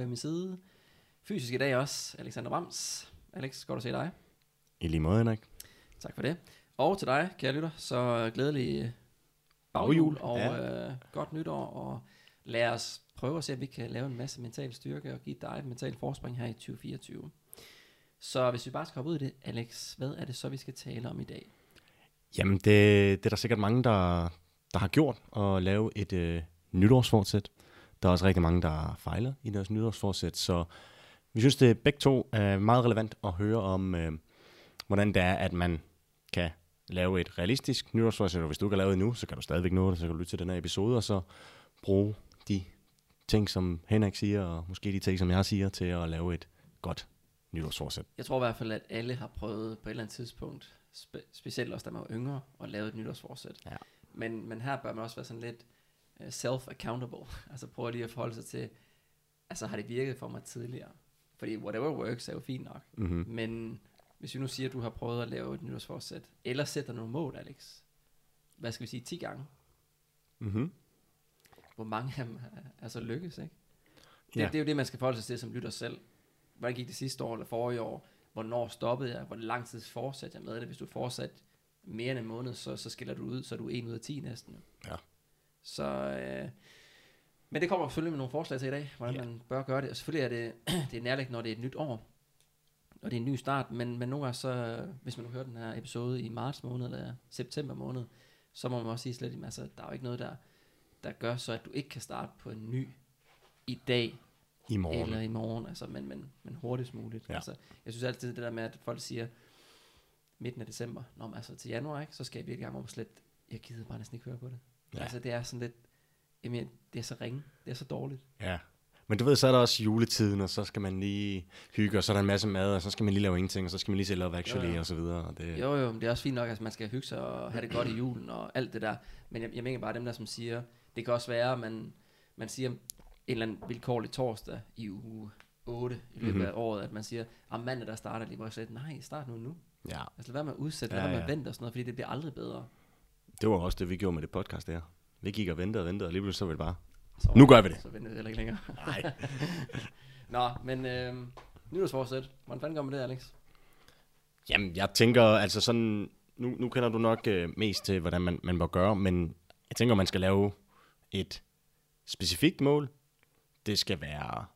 ved min side fysisk i dag også Alexander Rams. Alex, godt at se dig. I lige måde, Henrik. Tak for det. Og til dig, kære lytter, så glædelig baghjul og Ja. øh, godt nytår, og lad os prøve at se, om vi kan lave en masse mental styrke og give dig et mentalt forspring her i 2024. Så hvis vi bare skal hoppe ud i det, Alex, hvad er det så, vi skal tale om i dag? Jamen, det, det er der sikkert mange, der, der har gjort, at lave et øh, nytårsfortsæt. Der er også rigtig mange, der har fejlet i deres nytårsfortsæt, så vi synes, det er begge to er meget relevant at høre om, øh, hvordan det er, at man kan lave et realistisk nytårsforsæt, og hvis du ikke har lavet det nu, så kan du stadigvæk nå det, så kan du lytte til den her episode, og så bruge de ting, som Henrik siger, og måske de ting, som jeg siger, til at lave et godt nytårsforsæt. Jeg tror i hvert fald, at alle har prøvet på et eller andet tidspunkt, spe- specielt også da man var yngre, at lave et nytårsforsæt. Ja. Men, men her bør man også være sådan lidt self-accountable. Altså prøve lige at forholde sig til, altså har det virket for mig tidligere? Fordi whatever works er jo fint nok. Mm-hmm. Men hvis vi nu siger, at du har prøvet at lave et nytårsforsæt, eller sætter nogle mål, Alex, hvad skal vi sige, 10 gange? Mm-hmm. Hvor mange af dem er- så lykkes, ikke? Det, Ja. det er jo det, man skal forholde sig til som lytter selv. Hvordan gik det sidste år eller forrige år? Hvornår stoppede jeg? Hvor lang tid fortsatte jeg med det? Hvis du fortsat mere end en måned, så, så skiller du ud, så er du 1 ud af 10 næsten. Ja. Så, øh, men det kommer selvfølgelig med nogle forslag til i dag, hvordan Ja. man bør gøre det. Og selvfølgelig er det, det er nærliggende, når det er et nyt år, og det er en ny start, men, men nogle gange så, hvis man nu hører den her episode i marts måned eller september måned, så må man også sige slet, altså, der er jo ikke noget, der, der gør så, at du ikke kan starte på en ny i dag I morgen. eller i morgen, altså, men, men, men hurtigst muligt. Ja. Altså, jeg synes altid det der med, at folk siger midten af december, når man altså til januar, ikke, så skal jeg virkelig gang om slet, jeg gider bare næsten ikke høre på det. Ja. Altså det er sådan lidt, jamen, det er så ringe, det er så dårligt. Ja. Men du ved, så er der også juletiden, og så skal man lige hygge, og så er der en masse mad, og så skal man lige lave ingenting, og så skal man lige se Love Actually, Jo, jo. og så videre. Og det, Jo jo, men det er også fint nok, at man skal hygge sig og have det godt i julen og alt det der. Men jeg, jeg mener bare dem der, som siger, det kan også være, at man, man siger en eller anden vilkårlig torsdag i uge 8 i løbet Mhm. af året, at man siger, at mandag der starter lige, hvor jeg siger, nej, start nu nu. ja, Altså lad være med at udsætte, lad Ja, være med at vente og sådan noget, fordi det bliver aldrig bedre. Det var også det, vi gjorde med det podcast der. Vi gik og ventede og ventede, og lige pludselig så var det bare, Så, Nu gør vi det. Så venter vi heller ikke længere. nej. Nå, men øh, nytårsforsæt. Hvordan fanden gør man det, Alex? Jamen, jeg tænker, altså sådan, nu, nu kender du nok øh, mest til, hvordan man, man må gøre, men jeg tænker, man skal lave et specifikt mål. Det skal være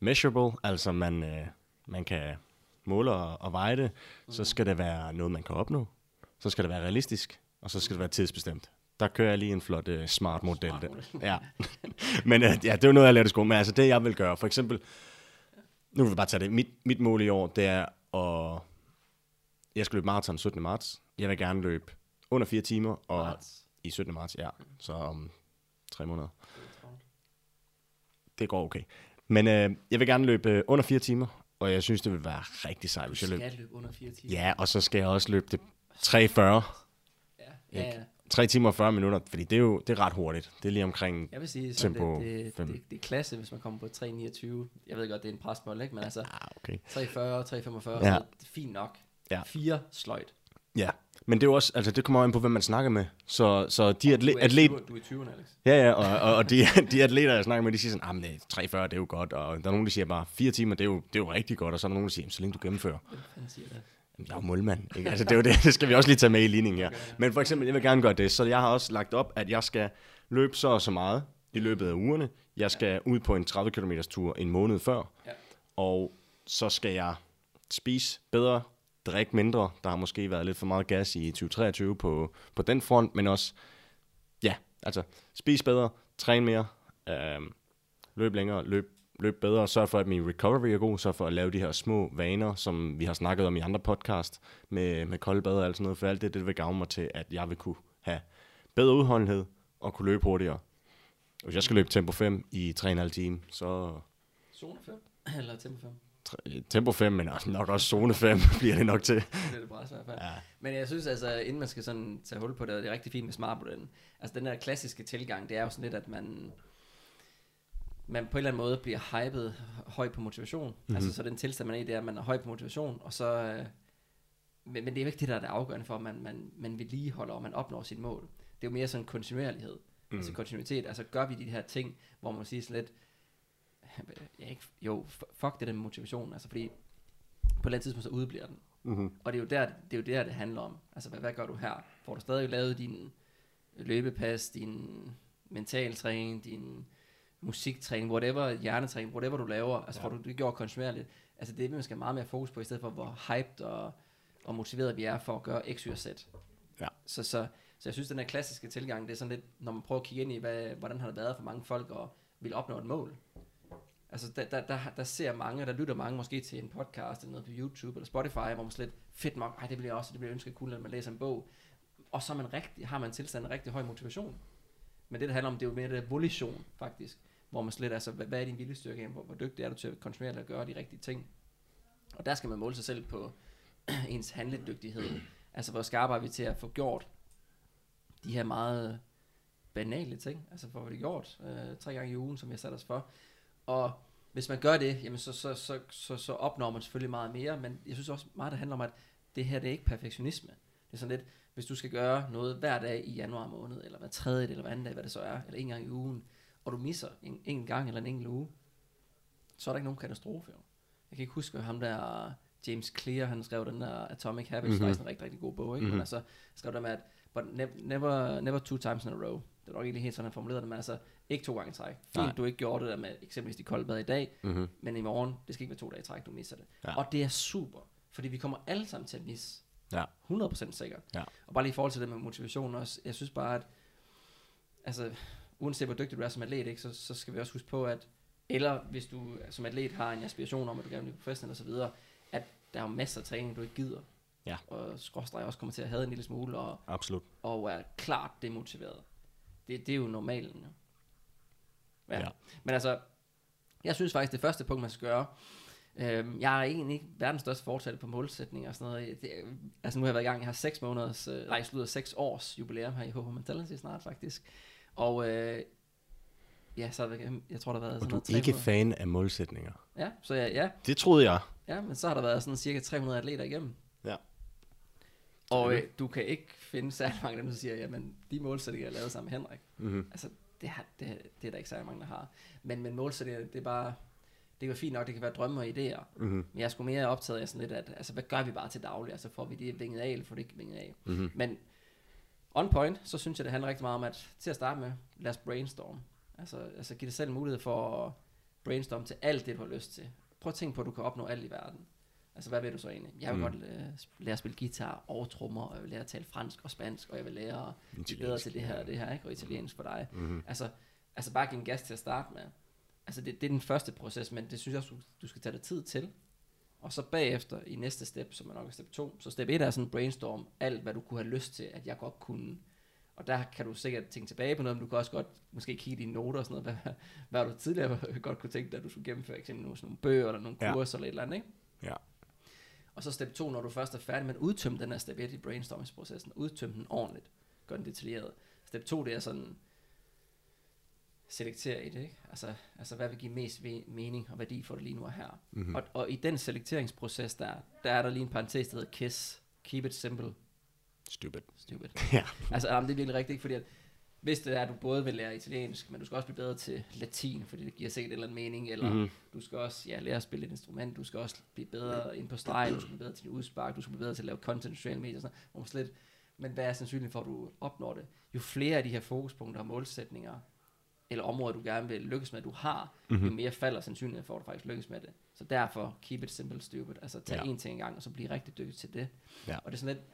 measurable, altså man, øh, man kan måle og, og veje det. Så skal det være noget, man kan opnå. Så skal det være realistisk, og så skal det være tidsbestemt. Der kører jeg lige en flot uh, smart model. Smart der. model. Ja. Men uh, ja, det er jo noget, jeg lærte i skolen. Men altså det, jeg vil gøre, for eksempel, nu vil vi bare tage det. Mit, mit mål i år, det er at... Jeg skal løbe maraton 17. marts. Jeg vil gerne løbe under 4 timer. Og Marts. i 17. marts, ja. Så om tre måneder. Det går okay. Men øh, jeg vil gerne løbe øh, under 4 timer. Og jeg synes, det vil være rigtig sejt, Du hvis jeg løber. skal løbe under 4 timer. Ja, og så skal jeg også løbe det 3.40. Ja, ja, Ikke? ja. 3 timer og 40 minutter, fordi det er jo det er ret hurtigt. Det er lige omkring... Jeg vil sige, Tempo det, det, fem. det, det, er klasse, hvis man kommer på 3.29. Jeg ved godt, det er en presbold, ikke? Men altså, Ah, okay. 3.40, 3.45, ja. Ja. det er fint nok. Ja. Fire sløjt. Ja, men det er jo også, altså det kommer an på, hvem man snakker med. Så, så de Du atle- er, atlet, 20, du er i 20'erne, Alex. ja, ja, og, og, og de, de atleter, jeg snakker med, de siger sådan, ah, men det er 340, det er jo godt, og der er nogen, der siger bare, fire timer, det er jo, det er jo rigtig godt, og så er der nogen, der siger, "Jamen, så længe du gennemfører. Hvem siger det? Jeg er jo målmand, ikke? Altså det er jo det, det skal vi også lige tage med i ligningen her. Men for eksempel, jeg vil gerne gøre det, så jeg har også lagt op, at jeg skal løbe så og så meget i løbet af ugerne. Jeg skal ud på en 30 km tur en måned før, Ja. og så skal jeg spise bedre, drikke mindre. Der har måske været lidt for meget gas i 2023 på, på den front, men også, ja, altså spise bedre, træne mere, øh, løb længere, løb, løb bedre, sørg for, at min recovery er god, sørg for at lave de her små vaner, som vi har snakket om i andre podcast, med, med kolde bad og alt sådan noget, for alt det, det vil gavne mig til, at jeg vil kunne have bedre udholdenhed og kunne løbe hurtigere. Hvis jeg skal løbe tempo 5 i 3,5 time, så Zone 5? Eller tempo 5? tre- tempo 5, men nok også zone 5 bliver det nok til. Det er det bræs i hvert fald. Ja. Men jeg synes altså, inden man skal sådan tage hul på det, det er rigtig fint med smartmodellen. Altså den der klassiske tilgang, det er jo sådan lidt, at man, man på en eller anden måde bliver hypet høj på motivation. Mhm. Mm-hmm. Altså så den tilstand, man er i, det er, at man er høj på motivation, og så... øh, Men, men det er jo ikke det, der er det afgørende for, at man, man, man vedligeholder, og man opnår sit mål. Det er jo mere sådan kontinuerlighed. Mm. Altså kontinuitet. Altså gør vi de her ting, hvor man siger sådan lidt, ja, ikke, jo, fuck det med motivation, altså fordi på et eller andet tidspunkt så udbliver den. Mm-hmm. Og det er jo der, det, er jo der, det handler om. Altså, hvad, hvad gør du her? Får du stadig lavet din løbepas, din mentaltræning, din musiktræning, whatever, hjernetræning, whatever du laver, altså Ja. får du det gjort kontinuerligt. Altså det er man skal meget mere fokus på, i stedet for hvor hyped og, og motiveret vi er for at gøre x, y og z. Ja. Så, så, så jeg synes, den her klassiske tilgang, det er sådan lidt, når man prøver at kigge ind i, hvad, hvordan har det været for mange folk at ville opnå et mål. Altså, der, der, der, der ser mange, der lytter mange måske til en podcast, eller noget på YouTube, eller Spotify, hvor man slet, fedt nok, ej, det bliver også, det bliver jeg ønske cool, når man læser en bog. Og så er man rigtig, har man en tilstand af rigtig høj motivation. Men det, der handler om, det er jo mere det der volition, faktisk. Hvor man slet, altså, hvad, hvad er din viljestyrke, hvor, hvor dygtig er du til at kontinuere og gøre de rigtige ting. Og der skal man måle sig selv på ens handledygtighed. Altså, hvor skarpe er vi til at få gjort de her meget banale ting, altså få det gjort øh, tre gange i ugen, som jeg satte os for. Og hvis man gør det, jamen så, så, så, så, så opnår man selvfølgelig meget mere, men jeg synes også meget, det handler om, at det her det er ikke perfektionisme. Det er sådan lidt, hvis du skal gøre noget hver dag i januar måned, eller hver tredje eller hver anden dag, hvad det så er, eller en gang i ugen, og du misser en, en gang eller en enkelt uge, så er der ikke nogen katastrofe. Jo. Jeg kan ikke huske, ham der James Clear, han skrev den der Atomic Habits, mm-hmm. Mhm. faktisk en rigtig, rigtig god bog, ikke? Mm-hmm. Mhm. Men altså, skrev der med, at but nev- never, never two times in a row. Det er nok ikke helt sådan, han formulerede det, men altså, ikke to gange i træk. Fint, Nej. du ikke gjorde det der med eksempelvis de kolde bad i dag, Mm-hmm. men i morgen, det skal ikke være to dage i træk, du misser det. Ja. Og det er super, fordi vi kommer alle sammen til at misse. Ja. 100% sikkert. Ja. Og bare lige i forhold til det med motivation også, jeg synes bare, at altså, uanset hvor dygtig du er som atlet, ikke, så, så skal vi også huske på, at eller hvis du som atlet har en aspiration om, at du gerne vil blive professionel og så videre, at der er jo masser af træning, du ikke gider. Ja. Og skråstreg også kommer til at have en lille smule, og, Absolut. og er klart demotiveret. Det, det er jo normalen. Jo. Ja. Ja. Men altså, jeg synes faktisk, det første punkt, man skal gøre, øhm, jeg er egentlig ikke verdens største fortaler på målsætninger og sådan noget. Det, altså nu har jeg været i gang, jeg har seks måneders, øh, nej, slutter seks års jubilæum her i HH Mentality snart faktisk. Og øh, ja, så er det, jeg tror, der har været Og sådan du noget er ikke 300. fan af målsætninger. Ja, så ja, ja, Det troede jeg. ja, men så har der været sådan cirka 300 atleter igennem. Ja. Og øh, du kan ikke finde særlig mange af dem, der siger, jamen, de målsætninger, jeg lavede sammen med Henrik, Mm-hmm. Altså, det, har, det, det er der ikke særlig mange, der har. Men, men målsætninger, det er bare, det kan være fint nok, det kan være drømme og idéer. Mm-hmm. Men jeg er sgu mere optaget af sådan lidt, at altså, hvad gør vi bare til daglig? Altså, får vi det vinget af, eller får det ikke vinget af? Mm-hmm. Men on point, så synes jeg, det handler rigtig meget om, at til at starte med, lad os brainstorm. Altså, altså give dig selv mulighed for at brainstorm til alt det, du har lyst til. Prøv at tænke på, at du kan opnå alt i verden. Altså, hvad vil du så egentlig? Jeg vil Mm. mm. godt øh, lære at spille guitar og trommer, og jeg vil lære at tale fransk og spansk, og jeg vil lære at bedre til det her og det her, ikke? og italiensk for dig. Mm-hmm. Altså, altså bare give en gas til at starte med. Altså det, det er den første proces, men det synes jeg også, du, du skal tage dig tid til. Og så bagefter i næste step, som er nok step 2, så step 1 er sådan brainstorm alt, hvad du kunne have lyst til, at jeg godt kunne. Og der kan du sikkert tænke tilbage på noget, men du kan også godt måske kigge i dine noter og sådan noget, hvad, hvad du tidligere godt kunne tænke dig, at du skulle gennemføre, eksempel nogle, sådan nogle bøger eller nogle Ja. kurser eller et eller andet, ikke? Ja. Og så step 2, når du først er færdig med at udtømme den her step 1 i brainstormingsprocessen, udtømme den ordentligt, gør den detaljeret. Step 2, det er sådan, selektere i det, ikke? Altså, altså hvad vil give mest mening og værdi for det lige nu og her. Mm-hmm. Mm. Og, og i den selekteringsproces, der, der er der lige en parentes, der hedder KISS. Keep it simple. Stupid. Stupid. Ja. altså, jamen, det er virkelig rigtigt, fordi at, hvis det er, at du både vil lære italiensk, men du skal også blive bedre til latin, fordi det giver sikkert en eller anden mening, eller mm. du skal også ja, lære at spille et instrument, du skal også blive bedre ind på streg, du skal blive bedre til dit udspark, du skal blive bedre til at lave content i sociale medier, og sådan noget, slet, men hvad er sandsynligheden for, at du opnår det? Jo flere af de her fokuspunkter og målsætninger, eller områder, du gerne vil lykkes med, du har, mm-hmm. jo Mhm. mere falder sandsynligheden for, at du faktisk lykkes med det. Så derfor, keep it simple, stupid. Altså, tag Ja. én ting engang, og så blive rigtig dygtig til det. Ja. Og det er sådan lidt,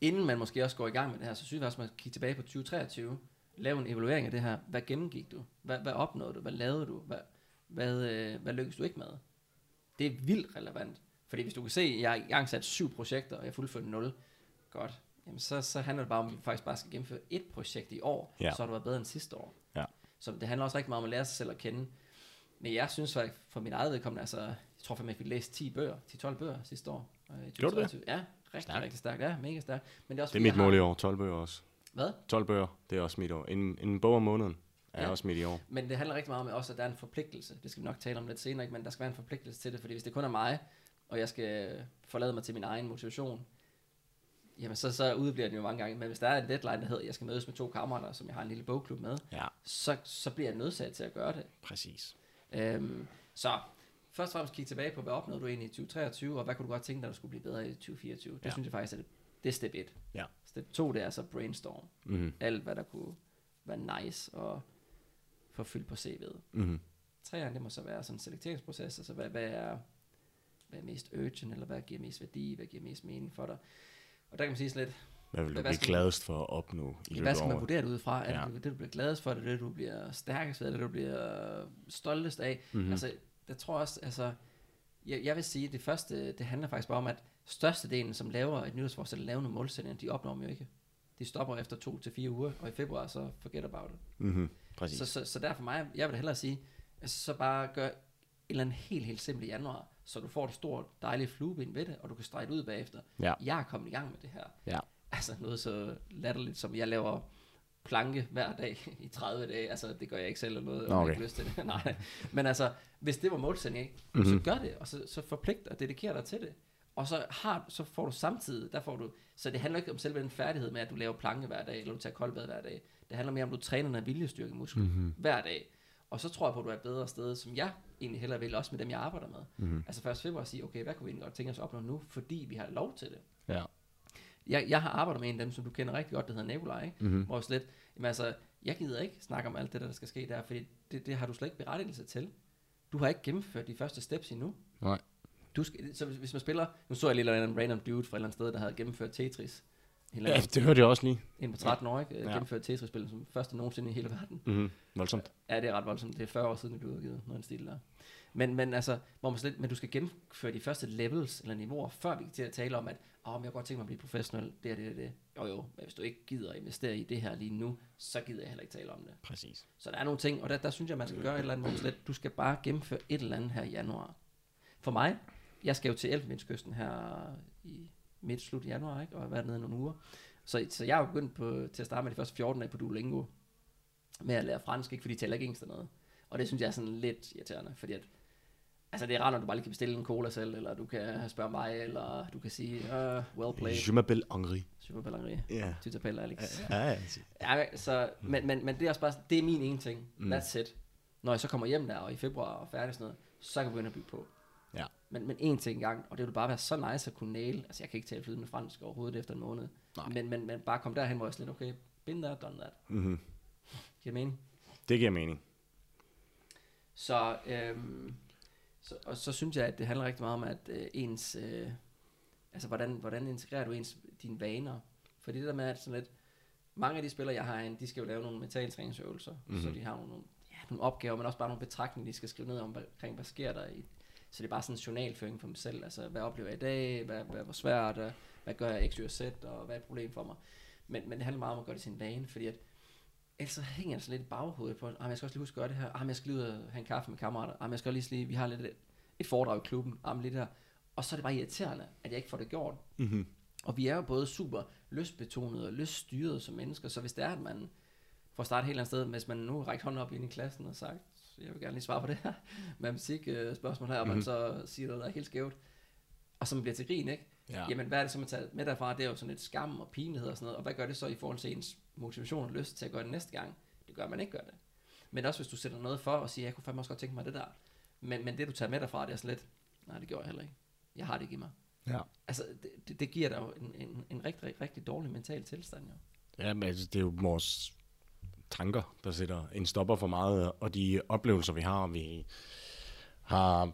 inden man måske også går i gang med det her, så synes jeg også, man skal kigge tilbage på 2023, lave en evaluering af det her. Hvad gennemgik du? Hvad, hvad opnåede du? Hvad lavede du? Hvad, hvad, øh, hvad lykkedes du ikke med? Det er vildt relevant. Fordi hvis du kan se, at jeg har i gang sat syv projekter, og jeg har fuldført 0, godt, jamen så, så handler det bare om, at vi faktisk bare skal gennemføre et projekt i år, Ja. så har du været bedre end sidste år. Ja. Så det handler også rigtig meget om at lære sig selv at kende. Men jeg synes faktisk, for mit eget vedkommende, altså, jeg tror faktisk, jeg fik læst 10 bøger, 10-12 bøger sidste år. øh, Gjorde du det? 2023. Ja, rigtig, Stærkt. rigtig stærkt. Ja, mega stærkt. Men det er også Det er mit mål i år. 12 bøger også. Hvad? 12 bøger, det er også mit år. En, en bog om måneden er Ja. også mit i år. Men det handler rigtig meget om også, at der er en forpligtelse. Det skal vi nok tale om lidt senere, ikke? men der skal være en forpligtelse til det, fordi hvis det kun er mig, og jeg skal forlade mig til min egen motivation, jamen så, så udbliver den jo mange gange. Men hvis der er en deadline, der hedder, at jeg skal mødes med to kammerater, som jeg har en lille bogklub med, Ja, så, så bliver jeg nødsaget til at gøre det. præcis. Øhm, så først og fremmest kigge tilbage på, hvad opnåede du egentlig i 2023, og hvad kunne du godt tænke dig, der skulle blive bedre i 2024? Det Ja. synes jeg faktisk, at det, det er step 1. Ja. Step 2, det er så brainstorm. Mm-hmm. Alt, hvad der kunne være nice og få fyldt på CV'et. Mm-hmm. Træerne, det må så være sådan en selekteringsproces, altså hvad, hvad er hvad er mest urgent, eller hvad giver mest værdi, hvad giver mest mening for dig. Og der kan man sige sådan lidt, Hvad vil du Hvad blive gladest for at opnå i løbet hvad skal man vurdere det ud fra? Er Ja. det det, du bliver gladest for? Er det det, du bliver stærkest ved? Er det du bliver stoltest af? Mhm. Mm-hmm. Altså, jeg tror også, altså, jeg, jeg vil sige, at det første, det handler faktisk bare om, at størstedelen, som laver et nytårsforsæt, laver nogle målsætninger, de opnår dem jo ikke. De stopper efter to til fire uger, og i februar, så forget about it. Mm-hmm. Præcis. Så, så, så derfor mig, jeg vil hellere sige, altså, så bare gør et eller andet helt, helt simpelt i januar, så du får et stort, dejligt flueben ved det, og du kan strege det ud bagefter. Ja. Jeg er kommet i gang med det her. Ja. Altså noget så latterligt, som jeg laver planke hver dag i 30 dage. Altså, det gør jeg ikke selv eller noget, okay. jeg ikke lyst til det. Nej. Men altså, hvis det var målsætning, ikke? Mhm. så gør det, og så, så forpligt og dedikere dig til det. Og så, har, så får du samtidig, der får du, så det handler ikke om selve den færdighed med, at du laver planke hver dag, eller du tager koldbad hver dag. Det handler mere om, at du træner en viljestyrkemuskel Mm-hmm. hver dag. Og så tror jeg på, at du er et bedre sted, som jeg egentlig hellere vil, også med dem, jeg arbejder med. Mm-hmm. Altså først februar at sige, okay, hvad kunne vi egentlig godt tænke os at opnå nu, fordi vi har lov til det. Ja. Jeg, jeg har arbejdet med en af dem, som du kender rigtig godt, der hedder Nikolaj, ikke? Mm-hmm. hvor jeg slet, jamen altså, jeg gider ikke snakke om alt det, der, der skal ske der, fordi det, det har du slet ikke berettigelse til. Du har ikke gennemført de første steps endnu. Nej. Du skal, så hvis, hvis man spiller, nu så jeg lige en random dude fra et eller andet sted, der havde gennemført Tetris. Helt Ja, det hørte jeg også lige. En på 13 år, ikke? Ja. Gennemført Tetris-spil som første nogensinde i hele verden. Mm-hmm. Voldsomt. Ja, det er ret voldsomt. Det er 40 år siden, det blev udgivet, af den stil der. Men, men altså, hvor man slet, men du skal gennemføre de første levels eller niveauer, før vi kan til at tale om, at men jeg kunne godt tænke mig at blive professionel, det er det, det, det. Jo jo, men hvis du ikke gider at investere i det her lige nu, så gider jeg heller ikke tale om det. Præcis. Så der er nogle ting, og der, der synes jeg, man skal gøre et eller andet, hvor slet, du skal bare gennemføre et eller andet her i januar. For mig, jeg skal jo til Elfenbenskysten her i midt slut januar, ikke? og har været nede nogle uger. Så, så jeg jo begyndt på, til at starte med de første 14 dage på Duolingo, med at lære fransk, ikke? fordi de taler ikke engelsk dernede. Og det synes jeg er sådan lidt irriterende, fordi at, altså det er rart, når du bare lige kan bestille en cola selv, eller du kan spørge mig, eller du kan sige, uh, well played, Je m'appelle Henri. super balleri, Ja. tu t'appelles Alex. Ja, ja. Ja, men- så, men, men, men det er også bare, det er min ene ting. Mm. That's it. Når jeg så kommer hjem der, og i februar og færdig sådan noget, så kan jeg begynde at bygge på. Ja. Men, men en ting engang, og det vil bare være så nice at kunne nail, altså jeg kan ikke tale flydende fransk overhovedet efter en måned, Nej. men, men, men bare komme derhen, hvor jeg lidt, okay, been there, done that. Mm-hmm. Giver det mening? Det giver mening. Så, øhm, så, og så synes jeg, at det handler rigtig meget om, at øh, ens, øh, altså hvordan, hvordan integrerer du ens, dine vaner? Fordi det der med, at sådan lidt, mange af de spillere, jeg har herinde, de skal jo lave nogle mentaltræningsøvelser, mm-hmm. så Mhm. de har nogle, ja, nogle opgaver, men også bare nogle betragtninger, de skal skrive ned om, omkring, hvad sker der i. Så det er bare sådan en journalføring for dem selv, altså hvad oplever jeg i dag, hvad, hvad, hvor svært, øh, hvad gør jeg x, y og z, og hvad er et problem for mig. Men, men det handler meget om at gøre det til en vane, fordi at ellers så hænger jeg så lidt i baghovedet på, at jeg skal også lige huske at gøre det her, ah, jeg skal lige ud og have en kaffe med kammerater, ah, jeg skal lige, lige vi har lidt et, foredrag i klubben, ah, lidt der. Og så er det bare irriterende, at jeg ikke får det gjort. Mm-hmm. Og vi er jo både super lystbetonede og lyststyrede som mennesker, så hvis det er, at man får startet et helt andet sted, hvis man nu rækker hånden op ind i klassen og sagt, jeg vil gerne lige svare på det her matematik øh, spørgsmål her, og man Mhm. så siger noget, der er helt skævt, og så man bliver til grin, ikke? Ja. Ja. Jamen, hvad er det så, man tager med derfra? Det er jo sådan lidt skam og pinlighed og sådan noget, og hvad gør det så i forhold til ens motivation og lyst til at gøre det næste gang? Det gør, man ikke gør det. Men også hvis du sætter noget for og siger, jeg kunne fandme også godt tænke mig det der. Men, men det, du tager med derfra, det er sådan lidt, nej, det gjorde jeg heller ikke. Jeg har det ikke i mig. Ja. Altså, det, det, det giver dig jo en, en, en rigtig, rigtig, rigtig dårlig mental tilstand, jo. Ja, men altså, det er jo vores tanker, der sætter en stopper for meget, og de oplevelser, vi har, vi har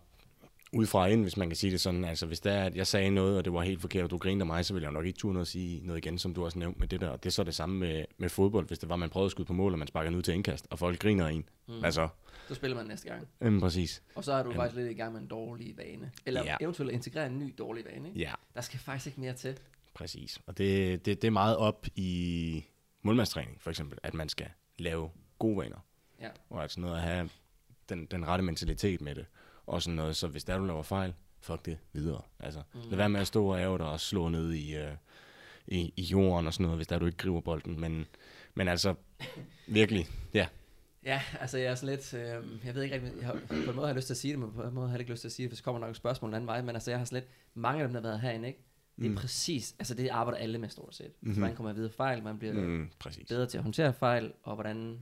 udefra ind, hvis man kan sige det sådan. Altså, hvis det er, at jeg sagde noget, og det var helt forkert, og du grinede af mig, så ville jeg nok ikke turde noget at sige noget igen, som du også nævnte med det der. Og det er så det samme med, med fodbold, hvis det var, man prøvede at skyde på mål, og man sparker ud til indkast, og folk griner en. Mm. Hvad så? Så spiller man næste gang. Jamen, præcis. Og så er du Jamen. faktisk lidt i gang med en dårlig vane. Eller ja. eventuelt integrere en ny dårlig vane, ikke? Ja, Der skal faktisk ikke mere til. præcis. Og det, det, det er meget op i målmandstræning, for eksempel, at man skal lave gode vaner. Ja. Og altså noget at have den, den rette mentalitet med det. Og sådan noget, så hvis der du laver fejl, fuck det videre. Altså, mm. lad være med at stå og ære dig og slå ned i, øh, i, i jorden og sådan noget, hvis der du ikke griber bolden. Men, men altså, virkelig, ja. Ja, altså jeg er sådan lidt, øh, jeg ved ikke rigtig, jeg har, på en måde har jeg lyst til at sige det, men på en måde har jeg ikke lyst til at sige det, for så kommer nok et spørgsmål en anden vej, men altså jeg har sådan lidt, mange af dem, der har været herinde, ikke? Det er mm. præcis, altså det arbejder alle med stort set. Mm-hmm. Så man kommer videre fejl, man bliver Mm, præcis. bedre til at håndtere fejl, og hvordan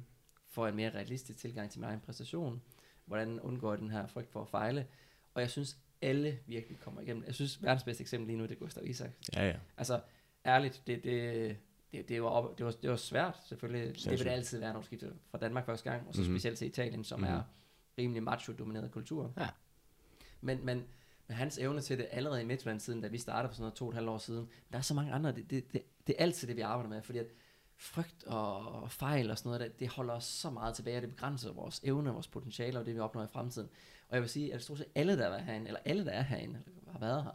får jeg en mere realistisk tilgang til min egen præstation, hvordan undgår jeg den her frygt for at fejle, og jeg synes, alle virkelig kommer igennem. Jeg synes, verdens bedste eksempel lige nu, det er Gustav Isak. Ja, ja. Altså, ærligt, det, det, det, det, var, op, det, var, det var svært, selvfølgelig. Det vil Sindssygt. det altid være, når du skifter fra Danmark første gang, og så Mhm. mm-hmm. specielt til Italien, som Mhm. mm-hmm. er rimelig macho-domineret kultur. Ja. Men, men, men hans evne til det allerede i Midtjylland-tiden, da vi startede for sådan noget to og et halvt år siden, der er så mange andre, det, det, det, det er altid det, vi arbejder med, fordi at frygt og, fejl og sådan noget, det, det holder os så meget tilbage, og det begrænser vores evne, vores potentiale og det, vi opnår i fremtiden. Og jeg vil sige, at stort set alle, der er herinde, eller alle, der er herinde, eller har været her,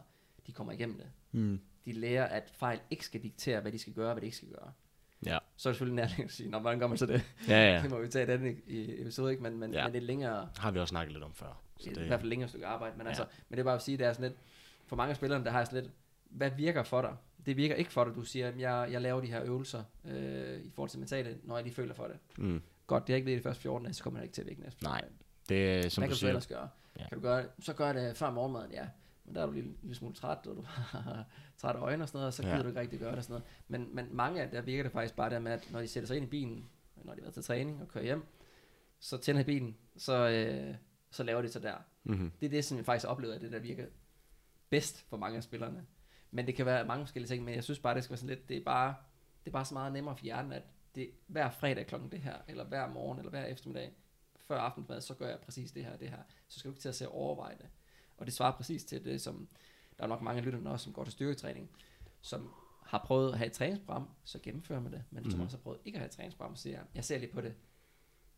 de kommer igennem det. Mm. De lærer, at fejl ikke skal diktere, hvad de skal gøre, og hvad de ikke skal gøre. Ja. Så er det selvfølgelig nærliggende at sige, når hvordan gør man så det? Ja, Ja. Det må vi tage i den episode, ikke? Men, men, Ja. men det er længere, Har vi også snakket lidt om før. Så det er i hvert fald længere stykke arbejde. Men, Ja. altså, men det er bare at sige, det er sådan lidt, for mange af spillerne, der har jeg sådan lidt, hvad virker for dig? Det virker ikke for dig, du siger, jeg, jeg laver de her øvelser øh, i forhold til mentale, når jeg lige føler for det. mm, Godt, det er ikke det i de første 14 dage, så kommer det ikke til at virke næste. Nej, det er, som Hvad du kan du siger. ellers gøre? Ja. Kan du gøre, så gør det før morgenmaden, ja. Men der er du lige, lige smule træt, og du har trætte øjne og sådan noget, og så gider ja. du ikke rigtig gøre det og sådan noget. Men, men mange af der virker det faktisk bare der med, at når de sætter sig ind i bilen, når de har været til træning og kører hjem, så tænder de bilen, så, øh, så laver de så der. Mm-hmm. Det er det, som jeg faktisk oplever, at det der virker bedst for mange af spillerne. Men det kan være mange forskellige ting, men jeg synes bare, det skal være sådan lidt, det er bare, det er bare så meget nemmere for hjernen, at det hver fredag klokken det her, eller hver morgen, eller hver eftermiddag, før aftensmad, så gør jeg præcis det her og det her. Så skal du ikke til at se overveje det. Og det svarer præcis til det, som der er nok mange af lytterne også, som går til styrketræning, som har prøvet at have et træningsprogram, så gennemfører man det, men mm-hmm. som også har prøvet ikke at have et træningsprogram, så siger jeg, jeg ser lige på det,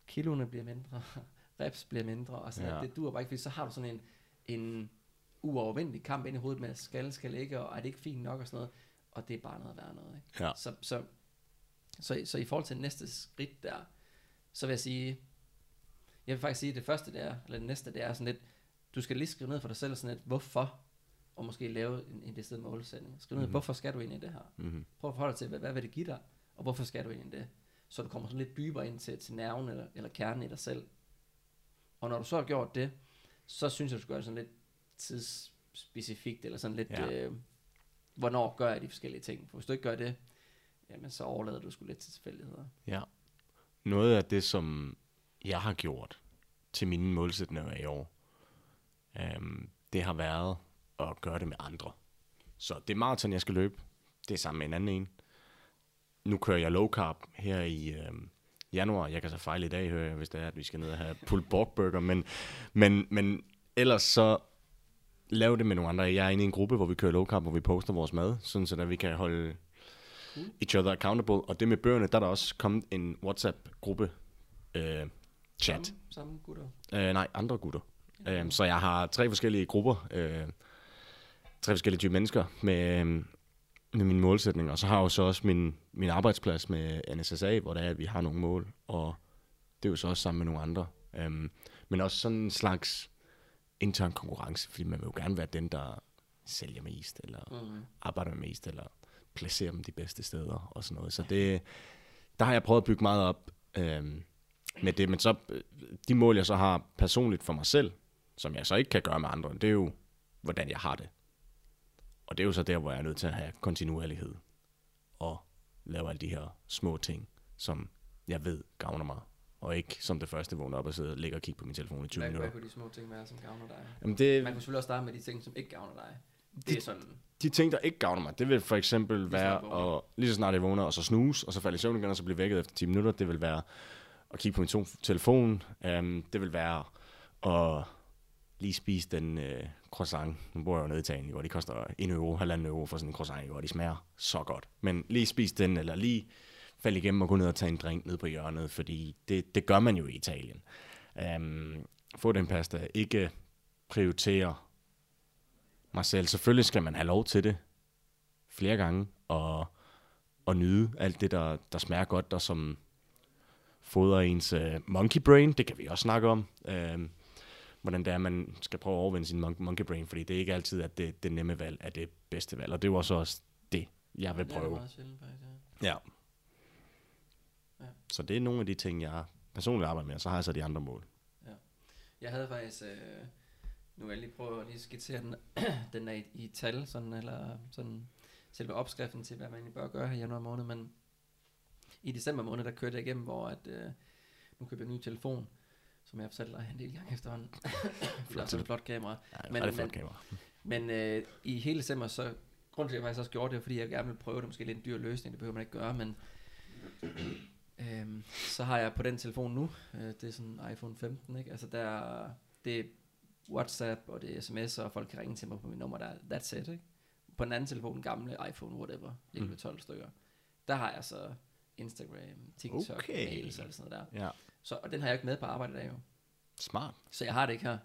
kiloene bliver mindre, reps bliver mindre, og sådan Ja. det duer bare ikke, fordi så har du sådan en, en uovervindelig kamp ind i hovedet med, skal, skal ikke, og er det ikke fint nok og sådan noget, og det er bare noget værd noget, ikke? Ja. Så, så, så, så i forhold til næste skridt der, så vil jeg sige, jeg vil faktisk sige, at det første det er, eller det næste det er sådan lidt, du skal lige skrive ned for dig selv sådan lidt, hvorfor, og måske lave en, en decideret målsætning. Skriv ned, Mhm. mm-hmm. hvorfor skal du ind i det her? Mm-hmm. Prøv at forholde dig til, hvad, hvad vil det give dig, og hvorfor skal du ind i det? Så du kommer sådan lidt dybere ind til, til nerven eller, eller kernen i dig selv. Og når du så har gjort det, så synes jeg, du skal gøre det sådan lidt tidsspecifikt, eller sådan lidt, Ja. øh, hvornår gør jeg de forskellige ting. For hvis du ikke gør det, jamen så overlader du sgu lidt til tilfældigheder. Ja. Noget af det, som jeg har gjort til mine målsætninger i år, øhm, det har været at gøre det med andre. Så det maraton, jeg skal løbe, det er sammen med en anden en. Nu kører jeg low carb her i øhm, januar. Jeg kan så fejle i dag, hører jeg, hvis det er, at vi skal ned og have pulled pork burger. Men, men, men ellers så lave det med nogle andre. Jeg er inde i en gruppe, hvor vi kører low carb, hvor vi poster vores mad, sådan så at vi kan holde each other accountable. Og det med bøgerne, der er der også kommet en WhatsApp-gruppe øh, chat. Samme, samme gutter. Øh, nej, andre gutter. Øh, så jeg har tre forskellige grupper, øh, tre forskellige typer mennesker med, øh, med mine målsætninger. Og så har jeg jo så også min, min arbejdsplads med NSSA, hvor det er, at vi har nogle mål. Og det er jo så også sammen med nogle andre. Øh, men også sådan en slags intern konkurrence, fordi man vil jo gerne være den, der sælger mest, eller Mm. arbejder mest, eller placerer dem de bedste steder og sådan noget. Så det, der har jeg prøvet at bygge meget op øhm, med det. Men så øh, de mål, jeg så har personligt for mig selv, som jeg så ikke kan gøre med andre, det er jo, hvordan jeg har det. Og det er jo så der, hvor jeg er nødt til at have kontinuerlighed og lave alle de her små ting, som jeg ved gavner mig. Og ikke som det første vågne op og sidde og ligge og kigge på min telefon i 20 Hvad, hvad minutter. kunne de små ting være, som gavner dig? Jamen det, Man kunne selvfølgelig også starte med de ting, som ikke gavner dig. Det er sådan, de ting, der ikke gavner mig, det vil for eksempel være vågner. at lige så snart jeg vågner, og så snuse, og så falde i søvn igen, og så blive vækket efter 10 minutter. Det vil være at kigge på min telefon. Um, det vil være at lige spise den øh, croissant. Nu bor jeg jo nede i Italien, hvor de koster 1 euro, 1,5 euro for sådan en croissant, hvor de smager så godt. Men lige spise den, eller lige falde igennem og gå ned og tage en drink ned på hjørnet, fordi det, det gør man jo i Italien. Um, få den pasta, ikke prioritere mig selv. Selvfølgelig skal man have lov til det flere gange, og, og nyde alt det, der, der smager godt, og som fodrer ens uh, monkey brain. Det kan vi også snakke om. Uh, hvordan det er, man skal prøve at overvinde sin mon- monkey brain, fordi det er ikke altid, at det, det nemme valg er det bedste valg, og det var så også det, jeg vil Det er prøve. meget sjældent, faktisk, ja. Ja. Ja. Så det er nogle af de ting, jeg personligt arbejder med, og så har jeg så de andre mål. Jeg havde faktisk, øh, nu vil jeg lige prøve at lige skitsere den, den er i, i tal, sådan, eller sådan, selve opskriften til, hvad man egentlig bør gøre her i januar måned, men i december måned, der kørte jeg igennem, hvor at, øh, nu købte jeg en ny telefon, som jeg har fortalt dig en del gange efterhånden. det er også et flot kamera. Ja, det Men- er men, flot kamera. Men øh, i hele december, så grunden til, at jeg faktisk også gjorde det, er, fordi jeg gerne vil prøve det, måske lidt en dyr løsning, det behøver man ikke gøre, men øhm, så har jeg på den telefon nu, øh, det er sådan iPhone 15, ikke? Altså der, det er WhatsApp, og det er sms, og folk kan ringe til mig på mit nummer, der, that's it, ikke? På den anden telefon, den gamle iPhone, whatever, 11 Mm. 12 stykker, der har jeg så Instagram, TikTok, Okay. mails og sådan noget der. Ja, Så, og den har jeg ikke med på arbejde i dag jo. smart. Så jeg har det ikke her.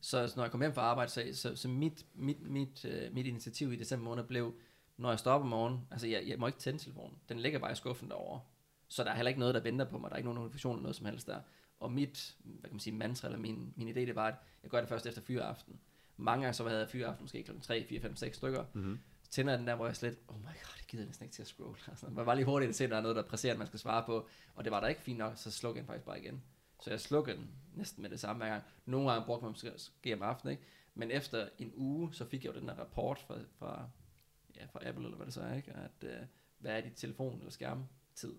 Så, så når jeg kom hjem fra arbejde, så, så, så mit, mit, mit, øh, mit initiativ i december måned blev, når jeg op om morgenen, altså jeg, jeg må ikke tænde telefonen. Den ligger bare i skuffen derovre. Så der er heller ikke noget, der venter på mig. Der er ikke nogen notifikation eller noget som helst der. Og mit, hvad kan man sige, mantra eller min, min idé, det var, at jeg gør det først efter fyreaften. Mange gange så havde jeg fyreaften måske klokken 3, 4, 5, 6 stykker. Mm-hmm. Tænder jeg den der, hvor jeg slet, oh my god, det gider jeg næsten ikke til at scrolle. Altså, man var lige hurtigt at se, at der er noget, der er presserende, man skal svare på. Og det var der ikke fint nok, så slukkede jeg den faktisk bare igen. Så jeg slukkede den næsten med det samme hver gang. Nogle gange brugte man måske om aftenen, ikke? Men efter en uge, så fik jeg jo den der rapport fra, fra, ja, fra Apple, eller hvad det så er, ikke? At, øh, hvad er dit telefon- eller skærmtid?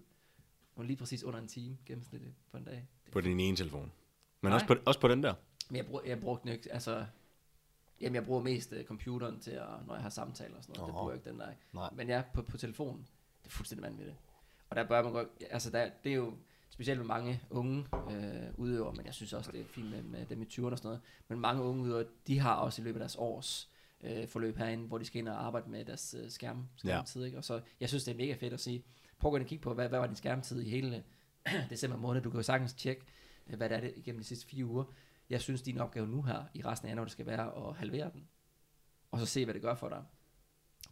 Og lige præcis under en time gennemsnitligt på en dag. På din ene telefon. Men Nej. også på, også på den der. men jeg, brug, jeg brugte den ikke, altså... Jamen, jeg bruger mest uh, computeren til, at, når jeg har samtaler og sådan noget. Det Åh. bruger jeg ikke den der. Nej. Men ja, på, på telefonen, det er fuldstændig vanvittigt. Og der bør man godt, altså der, det er jo specielt med mange unge øh, udøvere, men jeg synes også, det er fint med, med dem i 20'erne og sådan noget. Men mange unge udøvere, de har også i løbet af deres års øh, forløb herinde, hvor de skal ind og arbejde med deres øh, skærm, skærmtid. Ikke? Og så, jeg synes, det er mega fedt at sige, prøv at gå ind og kigge på, hvad, hvad var din skærmtid i hele december måned. Du kan jo sagtens tjekke, hvad det er det igennem de sidste fire uger. Jeg synes, din opgave nu her, i resten af januar, det skal være at halvere den. Og så se, hvad det gør for dig.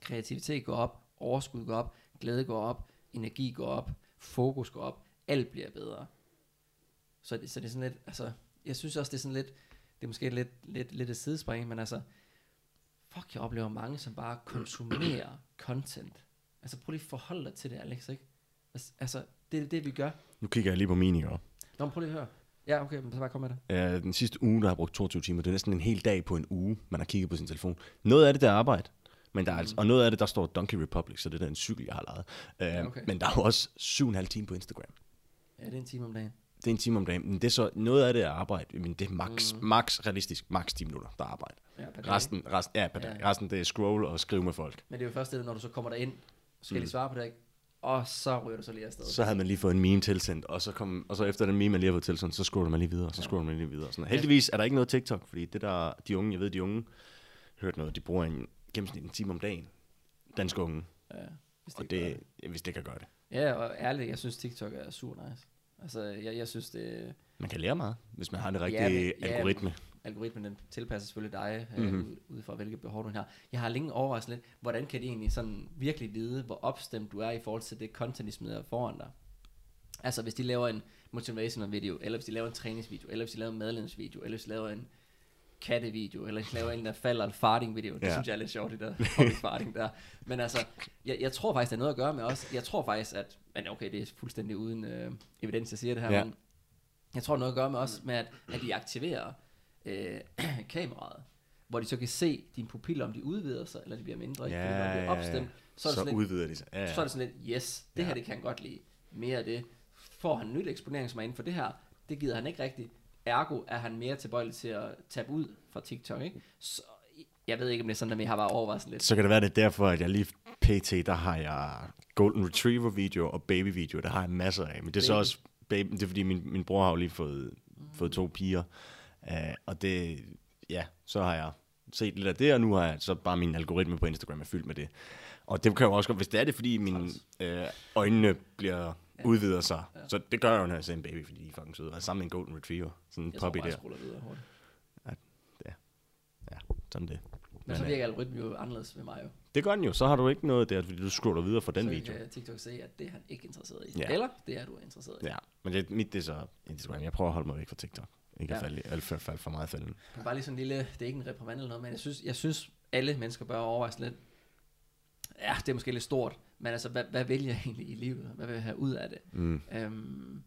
Kreativitet går op, overskud går op, glæde går op, energi går op, fokus går op, alt bliver bedre. Så det, så det er sådan lidt, altså, jeg synes også, det er sådan lidt, det er måske lidt, lidt, lidt et sidespring, men altså, fuck, jeg oplever mange, som bare konsumerer content. Altså, prøv lige at forholde dig til det, Alex, ikke? Altså, Altså, det er det, vi gør. Nu kigger jeg lige på min, ikke? Nå, prøv lige at høre. Ja, okay, men så bare kom med det. Øh, den sidste uge, der har jeg brugt 22 timer. Det er næsten en hel dag på en uge, man har kigget på sin telefon. Noget af det, der er arbejde. Men der er altså, og noget af det, der står Donkey Republic, så det er den cykel, jeg har lejet. Øh, Ja, okay. Men der er jo også 7,5 timer på Instagram. Ja, det er en time om dagen. Det er en time om dagen. Men det er så, noget af det er arbejde, men det er max, Mm. mm. max realistisk, max 10 minutter, der er arbejde. Ja. Resten, resten, ja, per dag. Ja. Resten, det er scroll og skrive med folk. Men det er jo først det, når du så kommer så skal mm. Mm. de svare på det, ikke? Og så ryger du så lige afsted. Så havde man lige fået en meme tilsendt, og så, kom, og så efter den meme, man lige har fået tilsendt, så scroller man lige videre, og så Ja. scroller man lige videre. Sådan. Heldigvis er der ikke noget TikTok, fordi det der, de unge, jeg ved, de unge, hørt noget, de bruger en gennemsnit en time om dagen. Danske unge. Ja, hvis Og ikke gør det, ja, hvis det kan gøre det. Ja, og ærligt, jeg synes TikTok er super nice. Altså, jeg, jeg synes, det Man kan lære meget, hvis man har det Ja, rigtige men- ja, algoritme. Algoritmen den tilpasser selvfølgelig dig, mm-hmm. Øh, ud, ud fra hvilke behov du har. Jeg har længe overrasket lidt, hvordan kan de egentlig sådan virkelig vide, hvor opstemt du er i forhold til det content, de smider foran dig? Altså, hvis de laver en motivational video, eller hvis de laver en træningsvideo, eller hvis de laver en medlemsvideo, eller hvis de laver en kattevideo, eller hvis de laver en, der falder en farting video. Det Ja. synes jeg er lidt sjovt, det der farting der. Men altså, jeg, jeg tror faktisk, det er noget at gøre med os. Jeg tror faktisk, at, men okay, det er fuldstændig uden øh, evidens, jeg siger det her, Ja. men jeg tror, det noget at gøre med os, med at, at de aktiverer øh, kameraet, hvor de så kan se dine pupiller, om de udvider sig, eller de bliver mindre. ikke? Fordi når de bliver opstemt, så er det så sådan lidt, udvider de sig. Ja, ja. så er det sådan lidt, yes, det Ja. her det kan han godt lide. Mere af det. Får han nyt eksponering, som er inden for det her, det gider han ikke rigtigt. Ergo er han mere tilbøjelig til at tabe ud fra TikTok, ikke? Så jeg ved ikke, om det er sådan, at jeg har bare overvejet sådan lidt. Så kan det være, det er derfor, at jeg lige pt. der har jeg Golden Retriever video og baby video. Der har jeg masser af. Men det er så Baby. også baby, det er fordi min, min bror har jo lige fået, fået to piger. Uh, og det, ja, så har jeg set lidt af det, og nu har jeg så bare min algoritme på Instagram er fyldt med det. Og det kan jo også godt, hvis det er det, fordi mine øh, øjnene bliver Ja. udvider sig. Ja. Så det gør jeg jo, når jeg ser en baby, fordi de er fucking søde. Og sammen med en Golden Retriever. Sådan en jeg tror puppy jeg der. scroller videre hurtigt. Ja, sådan det. Men, Men, så øh, virker algoritmen jo anderledes ved mig jo. Det gør den jo. Så har du ikke noget der, fordi du scroller videre fra den så video. kan TikTok se, at det er han ikke interesseret i. Ja. Eller det er du interesseret i. Ja, men det, mit det er så Instagram. Jeg prøver at holde mig væk fra TikTok. Ikke Ja. at falde, for, falde for meget fælden. Bare lige sådan en lille, det er ikke en reprimand eller noget, men jeg synes, jeg synes alle mennesker bør overveje sådan lidt, ja, det er måske lidt stort, men altså, hvad, hvad vil jeg egentlig i livet? Hvad vil jeg have ud af det? Mm. Øhm,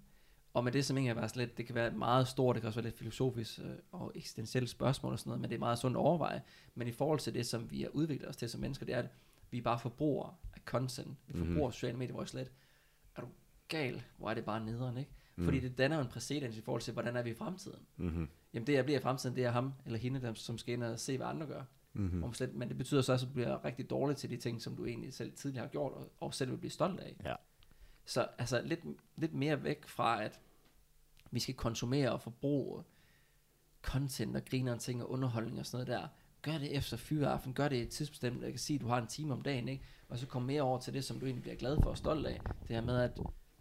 og med det som egentlig er bare sådan lidt, det kan være meget stort, det kan også være lidt filosofisk øh, og eksistentielle spørgsmål og sådan noget, men det er meget sundt at overveje. Men i forhold til det, som vi har udviklet os til som mennesker, det er, at Vi er bare forbrugere af content. Vi Mhm. forbruger mm-hmm. sociale medier, hvor jeg slet, er du gal? Hvor er det bare nederen, ikke? Fordi Mhm. det danner jo en præcedens i forhold til, hvordan er vi i fremtiden. Mm-hmm. Jamen det, jeg bliver i fremtiden, det er ham eller hende, der, som skal ind og se, hvad andre gør. Mm-hmm. Mm. Slet, men det betyder så også, at du bliver rigtig dårlig til de ting, som du egentlig selv tidligere har gjort, og, og selv vil blive stolt af. Ja. Så altså lidt, lidt mere væk fra, at vi skal konsumere og forbruge content og grine ting og underholdning og sådan noget der. Gør det efter fyreaften, gør det tidsbestemt. Jeg kan sige, at du har en time om dagen, ikke? og så kom mere over til det, som du egentlig bliver glad for og stolt af. Det her med at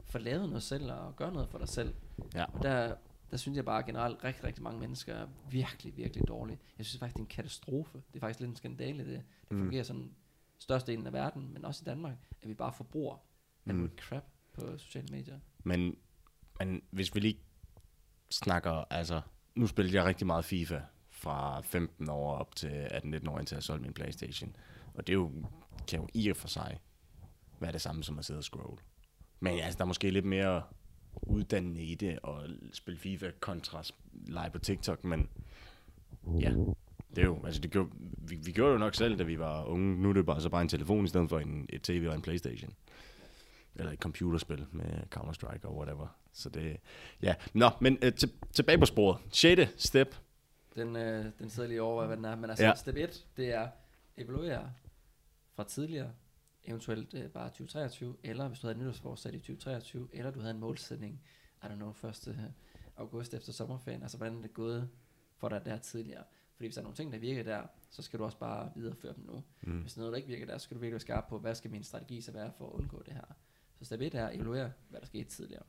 få lavet noget selv og gøre noget for dig selv. Ja. Og der, der synes jeg bare generelt, rigtig, rigtig mange mennesker er virkelig, virkelig dårlige. Jeg synes faktisk, det er en katastrofe. Det er faktisk lidt en skandale, det, det Mm. fungerer sådan størstedelen af verden, men også i Danmark, at vi bare forbruger Mm. crap på sociale medier. Men, men hvis vi lige snakker, altså, nu spillede jeg rigtig meget FIFA fra 15 år op til 18-19 år, indtil jeg solgte min Playstation. Og det er jo, kan jo i og for sig være det samme som at sidde og scroll. Men altså, der er måske lidt mere uddannende i det, og spille FIFA kontra lege på TikTok, men ja, det er jo, altså det gjorde, vi, vi gjorde det jo nok selv, da vi var unge. Nu er det bare, så bare en telefon, i stedet for en, et tv og en Playstation. Eller et computerspil med Counter-Strike og whatever. Så det, ja. Nå, men øh, til, tilbage på sporet. 6. step. Den, øh, den sidder lige over, hvad den er. Men altså, ja. step 1, det er evaluere fra tidligere, eventuelt øh, bare 2023, eller hvis du havde nytårsforsæt i 2023, eller du havde en målsætning, I don't know, 1. august efter sommerferien, altså hvordan er det gået for dig der tidligere. Fordi hvis der er nogle ting, der virker der, så skal du også bare videreføre dem nu. Mm. Hvis noget, der ikke virker der, så skal du virkelig være skarp på, hvad skal min strategi så være for at undgå det her. Så step 1 er at evaluere, hvad der skete tidligere.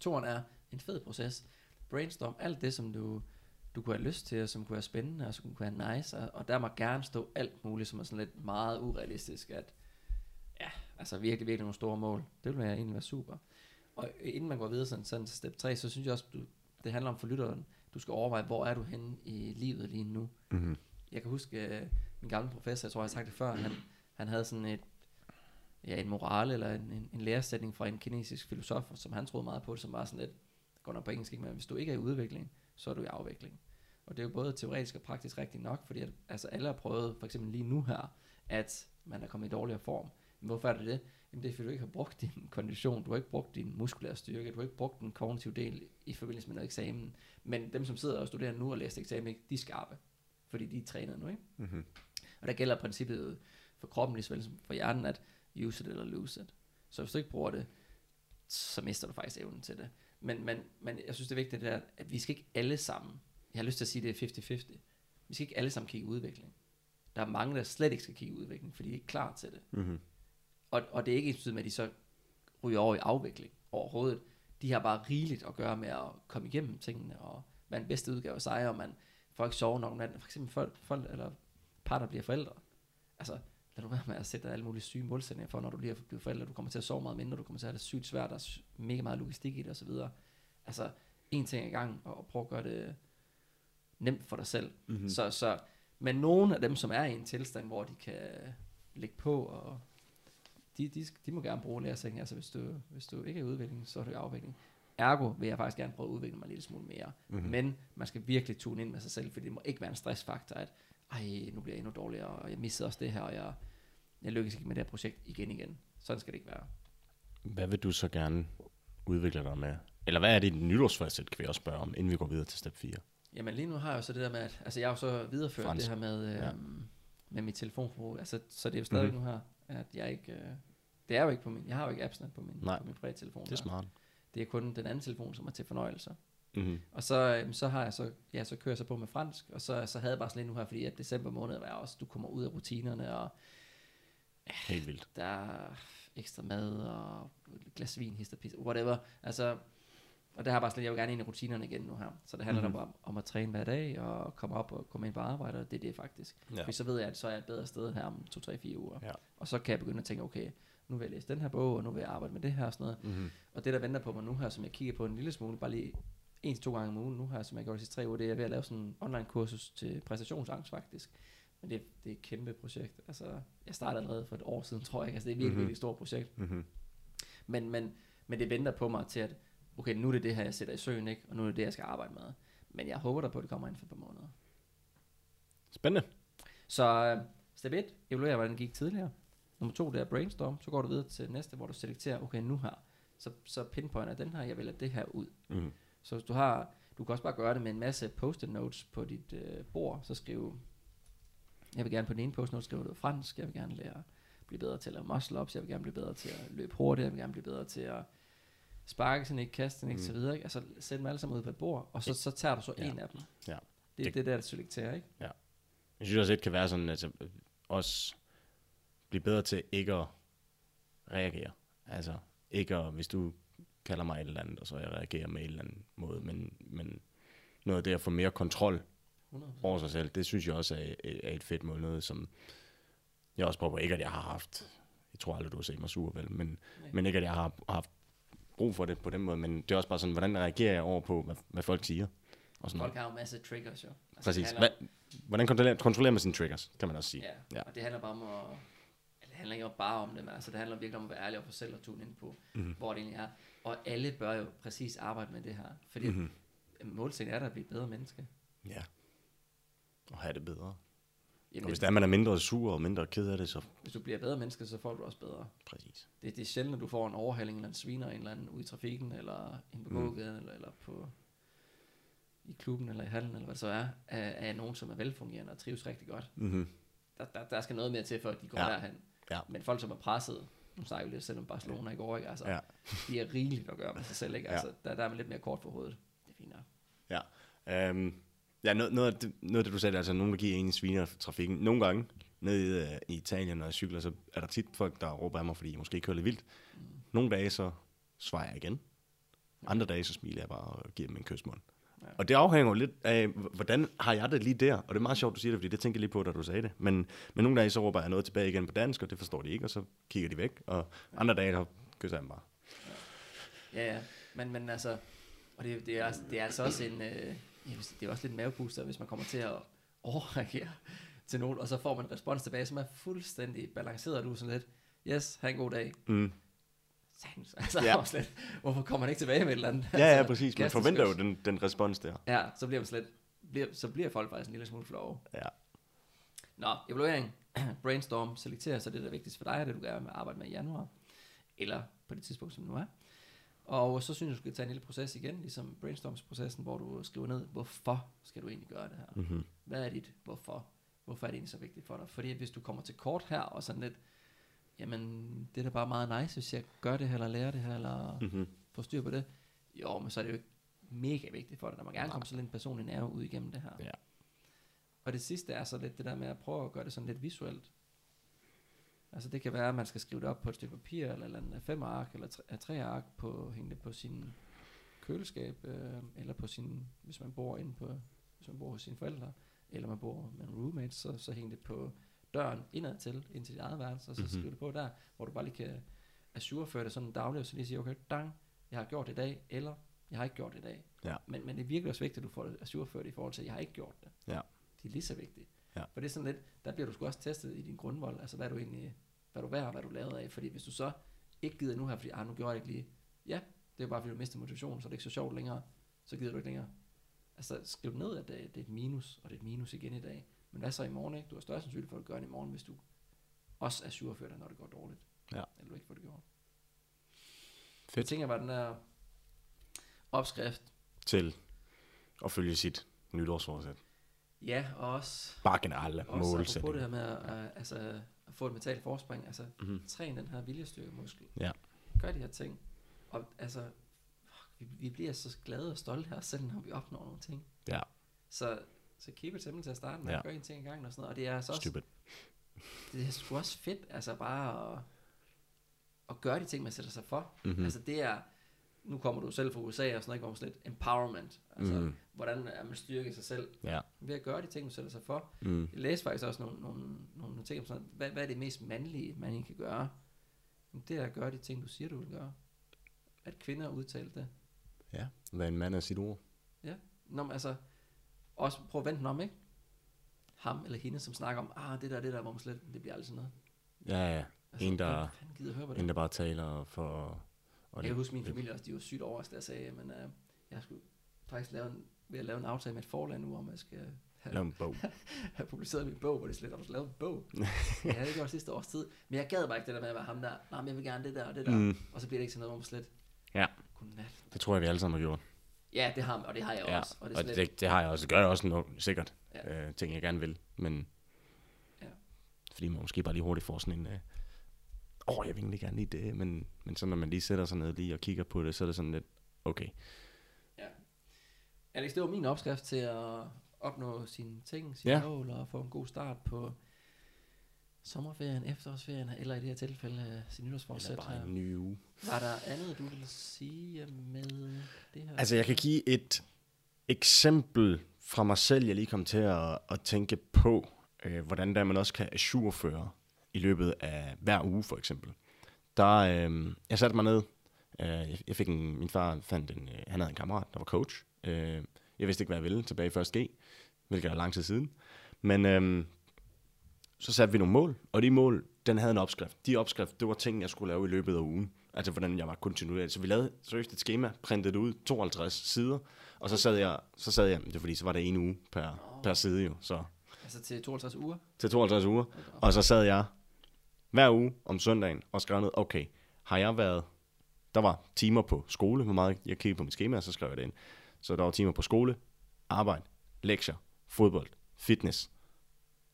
Toren er en fed proces. Brainstorm alt det, som du, du kunne have lyst til, og som kunne være spændende, og som kunne være nice, og, og der må gerne stå alt muligt, som er sådan lidt meget urealistisk, at altså virkelig, virkelig nogle store mål. Det vil være egentlig være super. Og inden man går videre sådan, sådan til step 3, så synes jeg også, du, det handler om for lytteren, du skal overveje, hvor er du henne i livet lige nu. Mm-hmm. Jeg kan huske, uh, min gamle professor, jeg tror, jeg har sagt det før, han, han havde sådan et, ja, en moral eller en, en, en læresætning fra en kinesisk filosof, som han troede meget på, som var sådan lidt, går nok på engelsk, ikke, men hvis du ikke er i udvikling, så er du i afvikling. Og det er jo både teoretisk og praktisk rigtigt nok, fordi at, altså alle har prøvet, for eksempel lige nu her, at man er kommet i dårligere form. Hvorfor er det det? Jamen det er fordi, du ikke har brugt din kondition, du har ikke brugt din muskulære styrke, du har ikke brugt den kognitive del i forbindelse med noget eksamen. Men dem, som sidder og studerer nu og læser eksamen, ikke, de er skarpe, fordi de er trænet nu, ikke? Mm-hmm. Og der gælder princippet for kroppen lige så vel som for hjernen, at use it eller lose it. Så hvis du ikke bruger det, så mister du faktisk evnen til det. Men, men, men jeg synes, det er vigtigt, det er, at vi skal ikke alle sammen, jeg har lyst til at sige, det er 50-50, vi skal ikke alle sammen kigge udvikling. Der er mange, der slet ikke skal kigge udvikling, fordi de er ikke klar til det. Mm-hmm. Og, og det er ikke ens med, at de så ryger over i afvikling overhovedet. De har bare rigeligt at gøre med at komme igennem tingene, og være en bedste udgave af sig, og man får ikke sove nok om natten. For eksempel folk, folk eller par, der bliver forældre. Altså, lad du være med at sætte dig alle mulige syge målsætninger for, når du bliver bliver forældre. Du kommer til at sove meget mindre, du kommer til at have det sygt svært, der er mega meget logistik i det osv. Altså, en ting ad gang, og prøv at gøre det nemt for dig selv. Mm-hmm. Så, så, men nogle af dem, som er i en tilstand, hvor de kan lægge på, og de, de, de må gerne bruge læresækken. Altså hvis du, hvis du ikke er i udvikling, så er du i afvikling. Ergo vil jeg faktisk gerne prøve at udvikle mig en lille smule mere. Mhm. Mm-hmm. Men man skal virkelig tune ind med sig selv, fordi det må ikke være en stressfaktor, at ej, nu bliver jeg endnu dårligere, og jeg missede også det her, og jeg, jeg lykkes ikke med det her projekt igen igen. Sådan skal det ikke være. Hvad vil du så gerne udvikle dig med? Eller hvad er det nytårsforsæt, kan vi også spørge om, inden vi går videre til step 4? Jamen lige nu har jeg jo så det der med, at altså jeg har jo så videreført Fransk. det her med, øh, Ja. ja. med mit telefonforbrug. Altså, så det er jo stadig Mhm. mm-hmm. nu her, at jeg ikke, øh, det er jo ikke på min, jeg har jo ikke appsnet på min, Nej. på min private telefon. Det er smart. Det er kun den anden telefon, som er til fornøjelser. Mm-hmm. Og så, øh, så har jeg så, ja, så kører jeg så på med fransk, og så, så havde jeg bare sådan lidt nu her, fordi at december måned var også, du kommer ud af rutinerne, og Helt vildt. der er ekstra mad, og glas vin, hister, pis, whatever. Altså, og der har bare lidt, jeg vil gerne ind i rutinerne igen nu her. Så det handler Mhm. mm-hmm. om, om at træne hver dag, og komme op og komme ind på arbejde, og det er det faktisk. Ja. Fordi så ved jeg, at så er jeg et bedre sted her om 2-3-4 uger. Ja. Og så kan jeg begynde at tænke, okay, nu vil jeg læse den her bog, og nu vil jeg arbejde med det her og sådan noget. Mm-hmm. Og det, der venter på mig nu her, som jeg kigger på en lille smule, bare lige en til to gange om ugen nu her, som jeg gjorde de sidste tre uger, det er jeg ved at lave sådan en online kursus til præstationsangst faktisk. Men det, det er et kæmpe projekt. Altså, jeg startede allerede for et år siden, tror jeg. Altså, det er et virkelig, Mhm. mm-hmm. virkelig stort projekt. Mm-hmm. Men, men, men det venter på mig til, at okay, nu er det det her, jeg sætter i søen, ikke? og nu er det det, jeg skal arbejde med. Men jeg håber da på, at det kommer inden for et par måneder. Spændende. Så øh, step 1, evaluer, hvordan det gik tidligere. Nummer 2, det er brainstorm. Så går du videre til næste, hvor du selekterer, okay, nu her. Så, så pinpointer den her, jeg vælger det her ud. Mm. Så hvis du har, du kan også bare gøre det med en masse post-it notes på dit øh, bord, så skrive, jeg vil gerne på den ene post-note skrive noget fransk, jeg vil gerne lære blive bedre til at lave muscle-ups, jeg vil gerne blive bedre til at løbe hurtigt, jeg vil gerne blive bedre til at sparke sådan ikke, kaste sådan ikke, Mm. så videre. Ikke? Altså sæt dem alle sammen ud på et bord, og så, så tager du så Ja. en af dem. Ja. Det, Det- det, det er der, der selekterer, ikke? Jeg synes også, det kan være sådan, at altså, også blive bedre til ikke at reagere. Altså, ikke at, hvis du kalder mig et eller andet, og så jeg reagerer med en eller anden måde, men, men noget af det at få mere kontrol 100%. over sig selv, det synes jeg også er, er et fedt måde, noget som jeg også prøver ikke, at jeg har haft, jeg tror aldrig, du har set mig sur, vel, men, Nej. men ikke, at jeg har haft brug for det på den måde, men det er også bare sådan, hvordan reagerer jeg over på, hvad, hvad folk siger. Og sådan Folk noget. har jo masse triggers, jo. Altså, Præcis. Handler, Hvad, hvordan kontrollerer, kontrollerer man sine triggers, kan man også sige. Ja. ja, og det handler bare om at... handler ikke bare om det, men altså, det handler virkelig om at være ærlig og få selv at tune ind på, Mhm. mm. hvor det egentlig er. Og alle bør jo præcis arbejde med det her. Fordi Mhm. mm-hmm. målsætningen er der at blive bedre menneske. Ja. Og have det bedre. Jamen, Og hvis det, der er, man er mindre sur og mindre ked af det, så hvis du bliver bedre menneske, så får du også bedre. præcis. Det, det er sjældent, at du får en overhaling eller en sviner en eller anden ude i trafikken, eller en på Mm. eller, eller på i klubben, eller i hallen, eller hvad det så er, af, af nogen, som er velfungerende og trives rigtig godt. Mm-hmm. Der, der, der skal noget mere til, for at de går ja. derhen. Ja. Men folk, som er presset, nu snakker vi lidt selv om Barcelona i går, ikke? Altså, Ja. ja. de er rigeligt at gøre med sig selv, ikke? Ja. Altså, der, der er man lidt mere kort for hovedet. Det er fint nok. Um, ja, noget, noget, af det, noget af det, du sagde, altså nogen, der giver en sviner trafikken. Nogle gange, nede i, uh, i Italien, når jeg cykler, så er der tit folk, der råber af mig, fordi jeg måske kører lidt vildt. Mm. Nogle dage, så svarer jeg igen. Andre dage, så smiler jeg bare og giver dem en kysmund. Og det afhænger jo lidt af, hvordan har jeg det lige der? Og det er meget sjovt, du siger det, fordi det tænker jeg lige på, da du sagde det. Men, men nogle dage, så råber jeg noget tilbage igen på dansk, og det forstår de ikke, og så kigger de væk. Og andre dage, der kysser jeg dem bare. Ja, ja. Men, men altså, og det, det, er, det er altså også en, øh, det er også lidt en mavepuster, hvis man kommer til at overreagere til nogen, og så får man en respons tilbage, som er fuldstændig balanceret, og du er sådan lidt, yes, have en god dag. Mm. Sands. Altså, Ja. lidt, hvorfor kommer man ikke tilbage med et eller andet? Ja, ja, altså, præcis. Man forventer jo den, den respons der. Ja, så bliver man slet, bliver, så bliver folk faktisk en lille smule flove. Ja. Nå, evaluering, brainstorm, selektere, så det der er vigtigst for dig, er det du gerne vil arbejde med i januar, eller på det tidspunkt, som nu er. Og så synes jeg, du skal tage en lille proces igen, ligesom brainstormsprocessen, hvor du skriver ned, hvorfor skal du egentlig gøre det her? Mm-hmm. Hvad er dit hvorfor? Hvorfor er det egentlig så vigtigt for dig? Fordi hvis du kommer til kort her, og sådan lidt, jamen, det er da bare meget nice, hvis jeg gør det her, eller lærer det her, eller Mm-hmm. får styr på det. Jo, men så er det jo ikke mega vigtigt for dig. Der må gerne komme sådan en personlig nerve ud igennem det her. Ja. Og det sidste er så lidt det der med at prøve at gøre det sådan lidt visuelt. Altså det kan være, at man skal skrive det op på et stykke papir, eller, eller en fem ark, eller tre, tre ark, på, hænge det på sin køleskab, øh, eller på sin, hvis man bor inde på, hvis man bor hos sine forældre, eller man bor med en roommate, så, så hæng det på døren indad til, ind til dit eget værelse, og så Mhm. mm-hmm. skriv det på der, hvor du bare lige kan ajourføre det sådan dagligt, og så lige sige, okay, dang, jeg har gjort det i dag, eller jeg har ikke gjort det i dag. Ja. Men, men det er virkelig også vigtigt, at du får det ajourført i forhold til, at jeg har ikke gjort det. Ja. Det er lige så vigtigt. Ja. For det er sådan lidt, der bliver du sgu også testet i din grundvold, altså hvad er du egentlig, hvad er du værd, hvad er du lavet af, fordi hvis du så ikke gider nu her, fordi ah, nu gjorde jeg ikke lige, ja, det er bare fordi du mister motivation, så er det ikke så sjovt længere, så gider du ikke længere. Altså skriv ned, at det, det er et minus, og det er et minus igen i dag. Men hvad så i morgen, ikke? Du har større sandsynlighed for at gøre det i morgen, hvis du også er surført dig, når det går dårligt. Ja. Eller du ikke får det gjort. Fedt. Jeg tænker bare, den der opskrift, Til at følge sit nytårsforsæt. ja, og også Bare generelle Også apropos det målsætninger. her med at, uh, altså, at få et mentalt forspring, altså Mhm. træn den her viljestyrkemuskel. Ja. Gør de her ting. Og altså, vi, vi bliver så glade og stolte her, selv når vi opnår nogle ting. Ja. Så, så keep it simple til at starte med, Ja. ja. gør en ting i gangen og sådan noget. Og det er altså også, Stupid. det er sgu også fedt, altså bare at, at gøre de ting, man sætter sig for. Mhm. Mm. Altså det er, nu kommer du selv fra USA og sådan noget, ikke, hvor man sådan lidt empowerment. Altså, mm. hvordan er man styrke sig selv Ja. ved at gøre de ting, man sætter sig for. Mm. Jeg læste faktisk også nogle, nogle, nogle ting om sådan, hvad, hvad er det mest mandlige, man kan gøre? Jamen, Det er at gøre de ting, du siger, du vil gøre. At kvinder udtaler det. Ja. Hvad en mand af sit ord. Nå, men altså, også prøv at vente den om, ikke? Ham eller hende, som snakker om, ah, det der, det der, hvor man slet, det bliver aldrig sådan noget. Ja, ja. Altså, En, der- gider høre på det? En, der bare taler for... Og Jeg kan huske min familie også, de var sygt overrasket, da jeg sagde, men uh, jeg skulle faktisk lave en ved at lave en aftale med et forlag nu, om jeg skal have, Lav en bog. have publiceret min bog, hvor det slet har du lavet en bog. ja, det gjorde sidste års tid. Men jeg gad bare ikke det der med at være ham der. Nej, men jeg vil gerne det der og det der. Mm. Og så bliver det ikke til noget om slet. Ja. Godnat. Det tror jeg, vi alle sammen har gjort. Ja, det har og det har jeg Ja, også. Og det og det, det har jeg også. Det gør jeg også nu, sikkert. Ja. Øh, ting, jeg gerne vil. Men Ja. fordi man måske bare lige hurtigt får sådan en... Øh, Åh, oh, jeg vil egentlig gerne lide det, men, men så når man lige sætter sig ned lige og kigger på det, så er det sådan lidt, okay. Alex, det var min opskrift til at opnå sine ting, sine Ja. ja. mål og få en god start på sommerferien, efterårsferien, eller i det her tilfælde øh, sin Eller nytårsforsæt bare her. en ny uge. Var der andet, du ville sige med det her? Altså, jeg kan give et eksempel fra mig selv, jeg lige kom til at, at tænke på, øh, hvordan der man også kan ajourføre i løbet af hver uge, for eksempel. Der, øh, jeg satte mig ned, øh, jeg, fik en, min far fandt en, øh, han havde en kammerat, der var coach. Øh, jeg vidste ikke, hvad jeg ville tilbage i 1. G, hvilket er lang tid siden. Men øh, så satte vi nogle mål, og de mål, den havde en opskrift. De opskrift, det var ting, jeg skulle lave i løbet af ugen. Altså, hvordan jeg var kontinuerlig. Så vi lavede seriøst et schema, printede det ud, 52 sider, og så sad jeg, så sad jeg, det er fordi, så var det en uge per, per side jo, så Altså til 52 uger? til 52 uger. Og så sad jeg hver uge om søndagen og skrev ned, okay, har jeg været, der var timer på skole, hvor meget jeg kiggede på mit schema, og så skrev jeg det ind. Så der var timer på skole, arbejde, lektier, fodbold, fitness,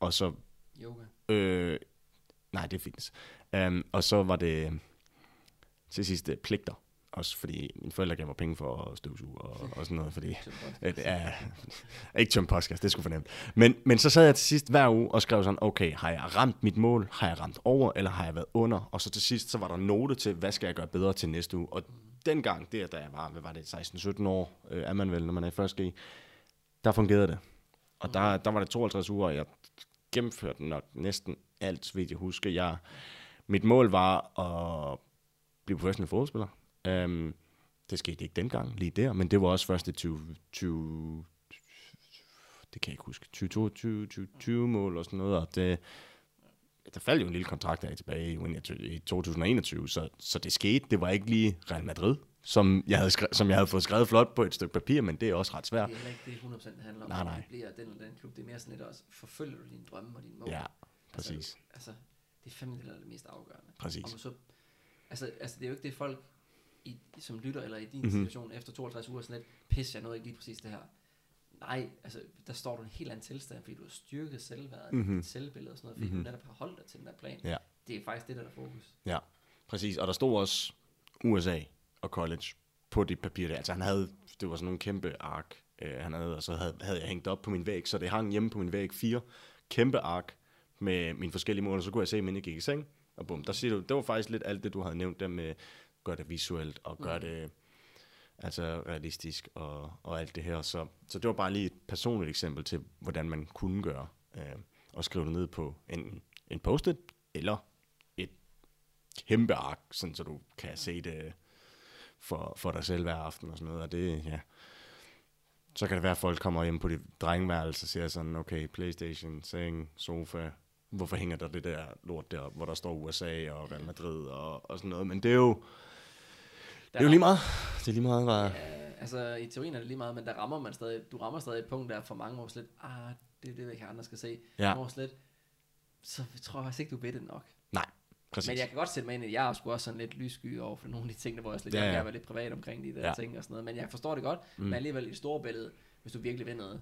og så Yoga. Øh, nej, det er fitness. Um, og så var det til sidst øh, pligter. Også fordi mine forældre gav mig penge for at støvsuge og, og sådan noget, fordi øh, det er ikke tømme podcast, det skulle fornemt. Men, men så sad jeg til sidst hver uge og skrev sådan, okay, har jeg ramt mit mål? Har jeg ramt over, eller har jeg været under? Og så til sidst, så var der note til, hvad skal jeg gøre bedre til næste uge? Og dengang, det er da jeg var, hvad var det, 16-17 år, øh, er man vel, når man er i første G, der fungerede det. Og der, der var det 52 uger, og jeg gennemført nok næsten alt, så vidt jeg husker. Jeg, mit mål var at blive professionel fodboldspiller. Øhm, det skete ikke dengang, lige der, men det var også første 20, 20 det kan jeg ikke huske, 2022, 2020 mål og sådan noget, og det, der faldt jo en lille kontrakt af tilbage i, i 2021, så, så det skete. Det var ikke lige Real Madrid, som jeg, havde skre, som jeg havde fået skrevet flot på et stykke papir, men det er også ret svært. Det er ikke det 100% handler om, Nej, at nej. det bliver den eller den klub. Det er mere sådan lidt også, forfølger du dine drømme og dine mål? Ja, præcis. Altså, altså det er fandme det, der er det mest afgørende. Præcis. Du så, altså, altså, det er jo ikke det folk, i, som lytter, eller i din Mhm. mm-hmm. situation, efter 52 uger, sådan lidt, pis, jeg nåede ikke lige præcis det her. Nej, altså, der står du i en helt anden tilstand, fordi du har styrket selvværdet, Mhm. mm-hmm. dit selvbillede og sådan noget, fordi Mhm. mm-hmm. du netop har holdt dig til den der plan. Ja. Det er faktisk det, der er fokus. Ja, præcis. Og der stod også USA og college på det papir der. Altså han havde, det var sådan nogle kæmpe ark, øh, han havde, og så havde, havde jeg hængt op på min væg, så det hang hjemme på min væg fire kæmpe ark med mine forskellige mål, og så kunne jeg se, inden jeg gik i seng, og bum, der siger du, det var faktisk lidt alt det, du havde nævnt der med, gør det visuelt, og gør det altså realistisk, og, og alt det her. Så, så det var bare lige et personligt eksempel til, hvordan man kunne gøre, øh, og skrive det ned på enten en post-it, eller et kæmpe ark, sådan så du kan se det for, for dig selv hver aften og sådan noget. Og det, ja. Så kan det være, at folk kommer hjem på dit drengeværelse og siger sådan, okay, Playstation, seng, sofa, hvorfor hænger der det der lort der, hvor der står USA og Real Madrid og, og sådan noget. Men det er jo, det er jo lige meget. Det er lige meget, hvad... Ja, altså, i teorien er det lige meget, men der rammer man stadig, du rammer stadig et punkt, der for mange år slet, ah, det er det, ikke andre skal se. Ja. År slet, så tror jeg faktisk ikke, du ved det nok. Nej, præcis. Men jeg kan godt sætte mig ind i, at jeg er sgu også sådan lidt lyssky over for nogle af de ting, der hvor jeg slet Ja, ja, være lidt privat omkring de der Ja. ting og sådan noget. Men jeg forstår det godt, Mm. men alligevel i det store billede, hvis du virkelig vil noget,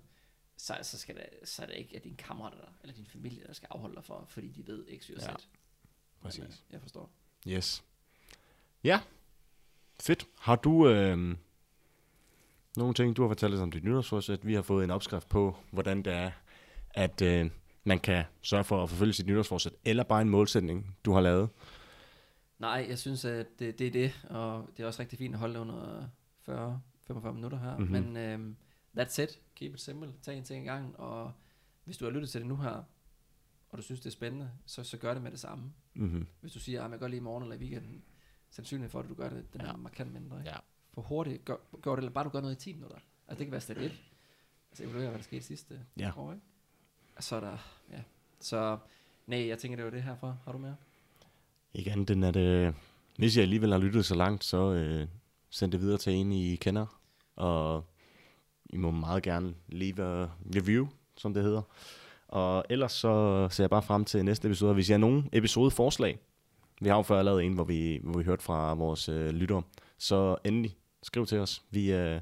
så, så, skal det, så er det ikke at dine kammerater der, eller din familie, der skal afholde dig for, fordi de ved ikke, Ja, ja. præcis. Men, øh, jeg forstår. Yes. Ja, fedt. Har du øh, nogle ting, du har fortalt os om dit nytårsforsæt? Vi har fået en opskrift på, hvordan det er, at øh, man kan sørge for at forfølge sit nytårsforsæt, eller bare en målsætning, du har lavet. Nej, jeg synes, at det, det er det, og det er også rigtig fint at holde under 40-45 minutter her. Mhm. Mm-hmm. Men øhm, that's it. Keep it simple. Tag en ting i gang, og hvis du har lyttet til det nu her, og du synes, det er spændende, så, så gør det med det samme. Mm-hmm. Hvis du siger, at jeg gør lige i morgen eller i weekenden, sandsynligheden for, at du gør det, den Ja. er markant mindre. Ikke? Ja. For hurtigt, gør, gør det, eller bare du gør noget i 10 minutter. Altså det kan være step 1. Altså evaluere, hvad der skete sidste Ja. år, ikke? Så er der, ja. Så, nej, jeg tænker, det var det herfra. Har du mere? Ikke andet end, at øh, hvis jeg alligevel har lyttet så langt, så øh, send det videre til en, I kender. Og I må meget gerne leave a review, som det hedder. Og ellers så ser jeg bare frem til næste episode. Hvis I har nogen episodeforslag, vi har jo før lavet en, hvor vi, hvor vi hørte fra vores øh, lyttere, så endelig skriv til os. Vi, øh,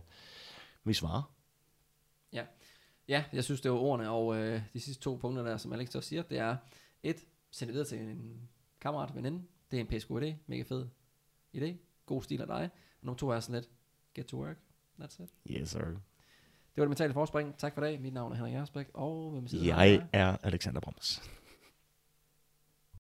vi svarer. Ja, jeg synes, det var ordene, og øh, de sidste to punkter der, som Alex også siger, det er et, send det videre til en kammerat, veninde. Det er en pæsk god idé, mega fed idé, god stil af dig. Og nummer to er sådan lidt, get to work, that's it. Yes, sir. Det var det mentale forspring. Tak for i dag. Mit navn er Henrik Jersbæk, og hvem sidder Jeg er Alexander Broms.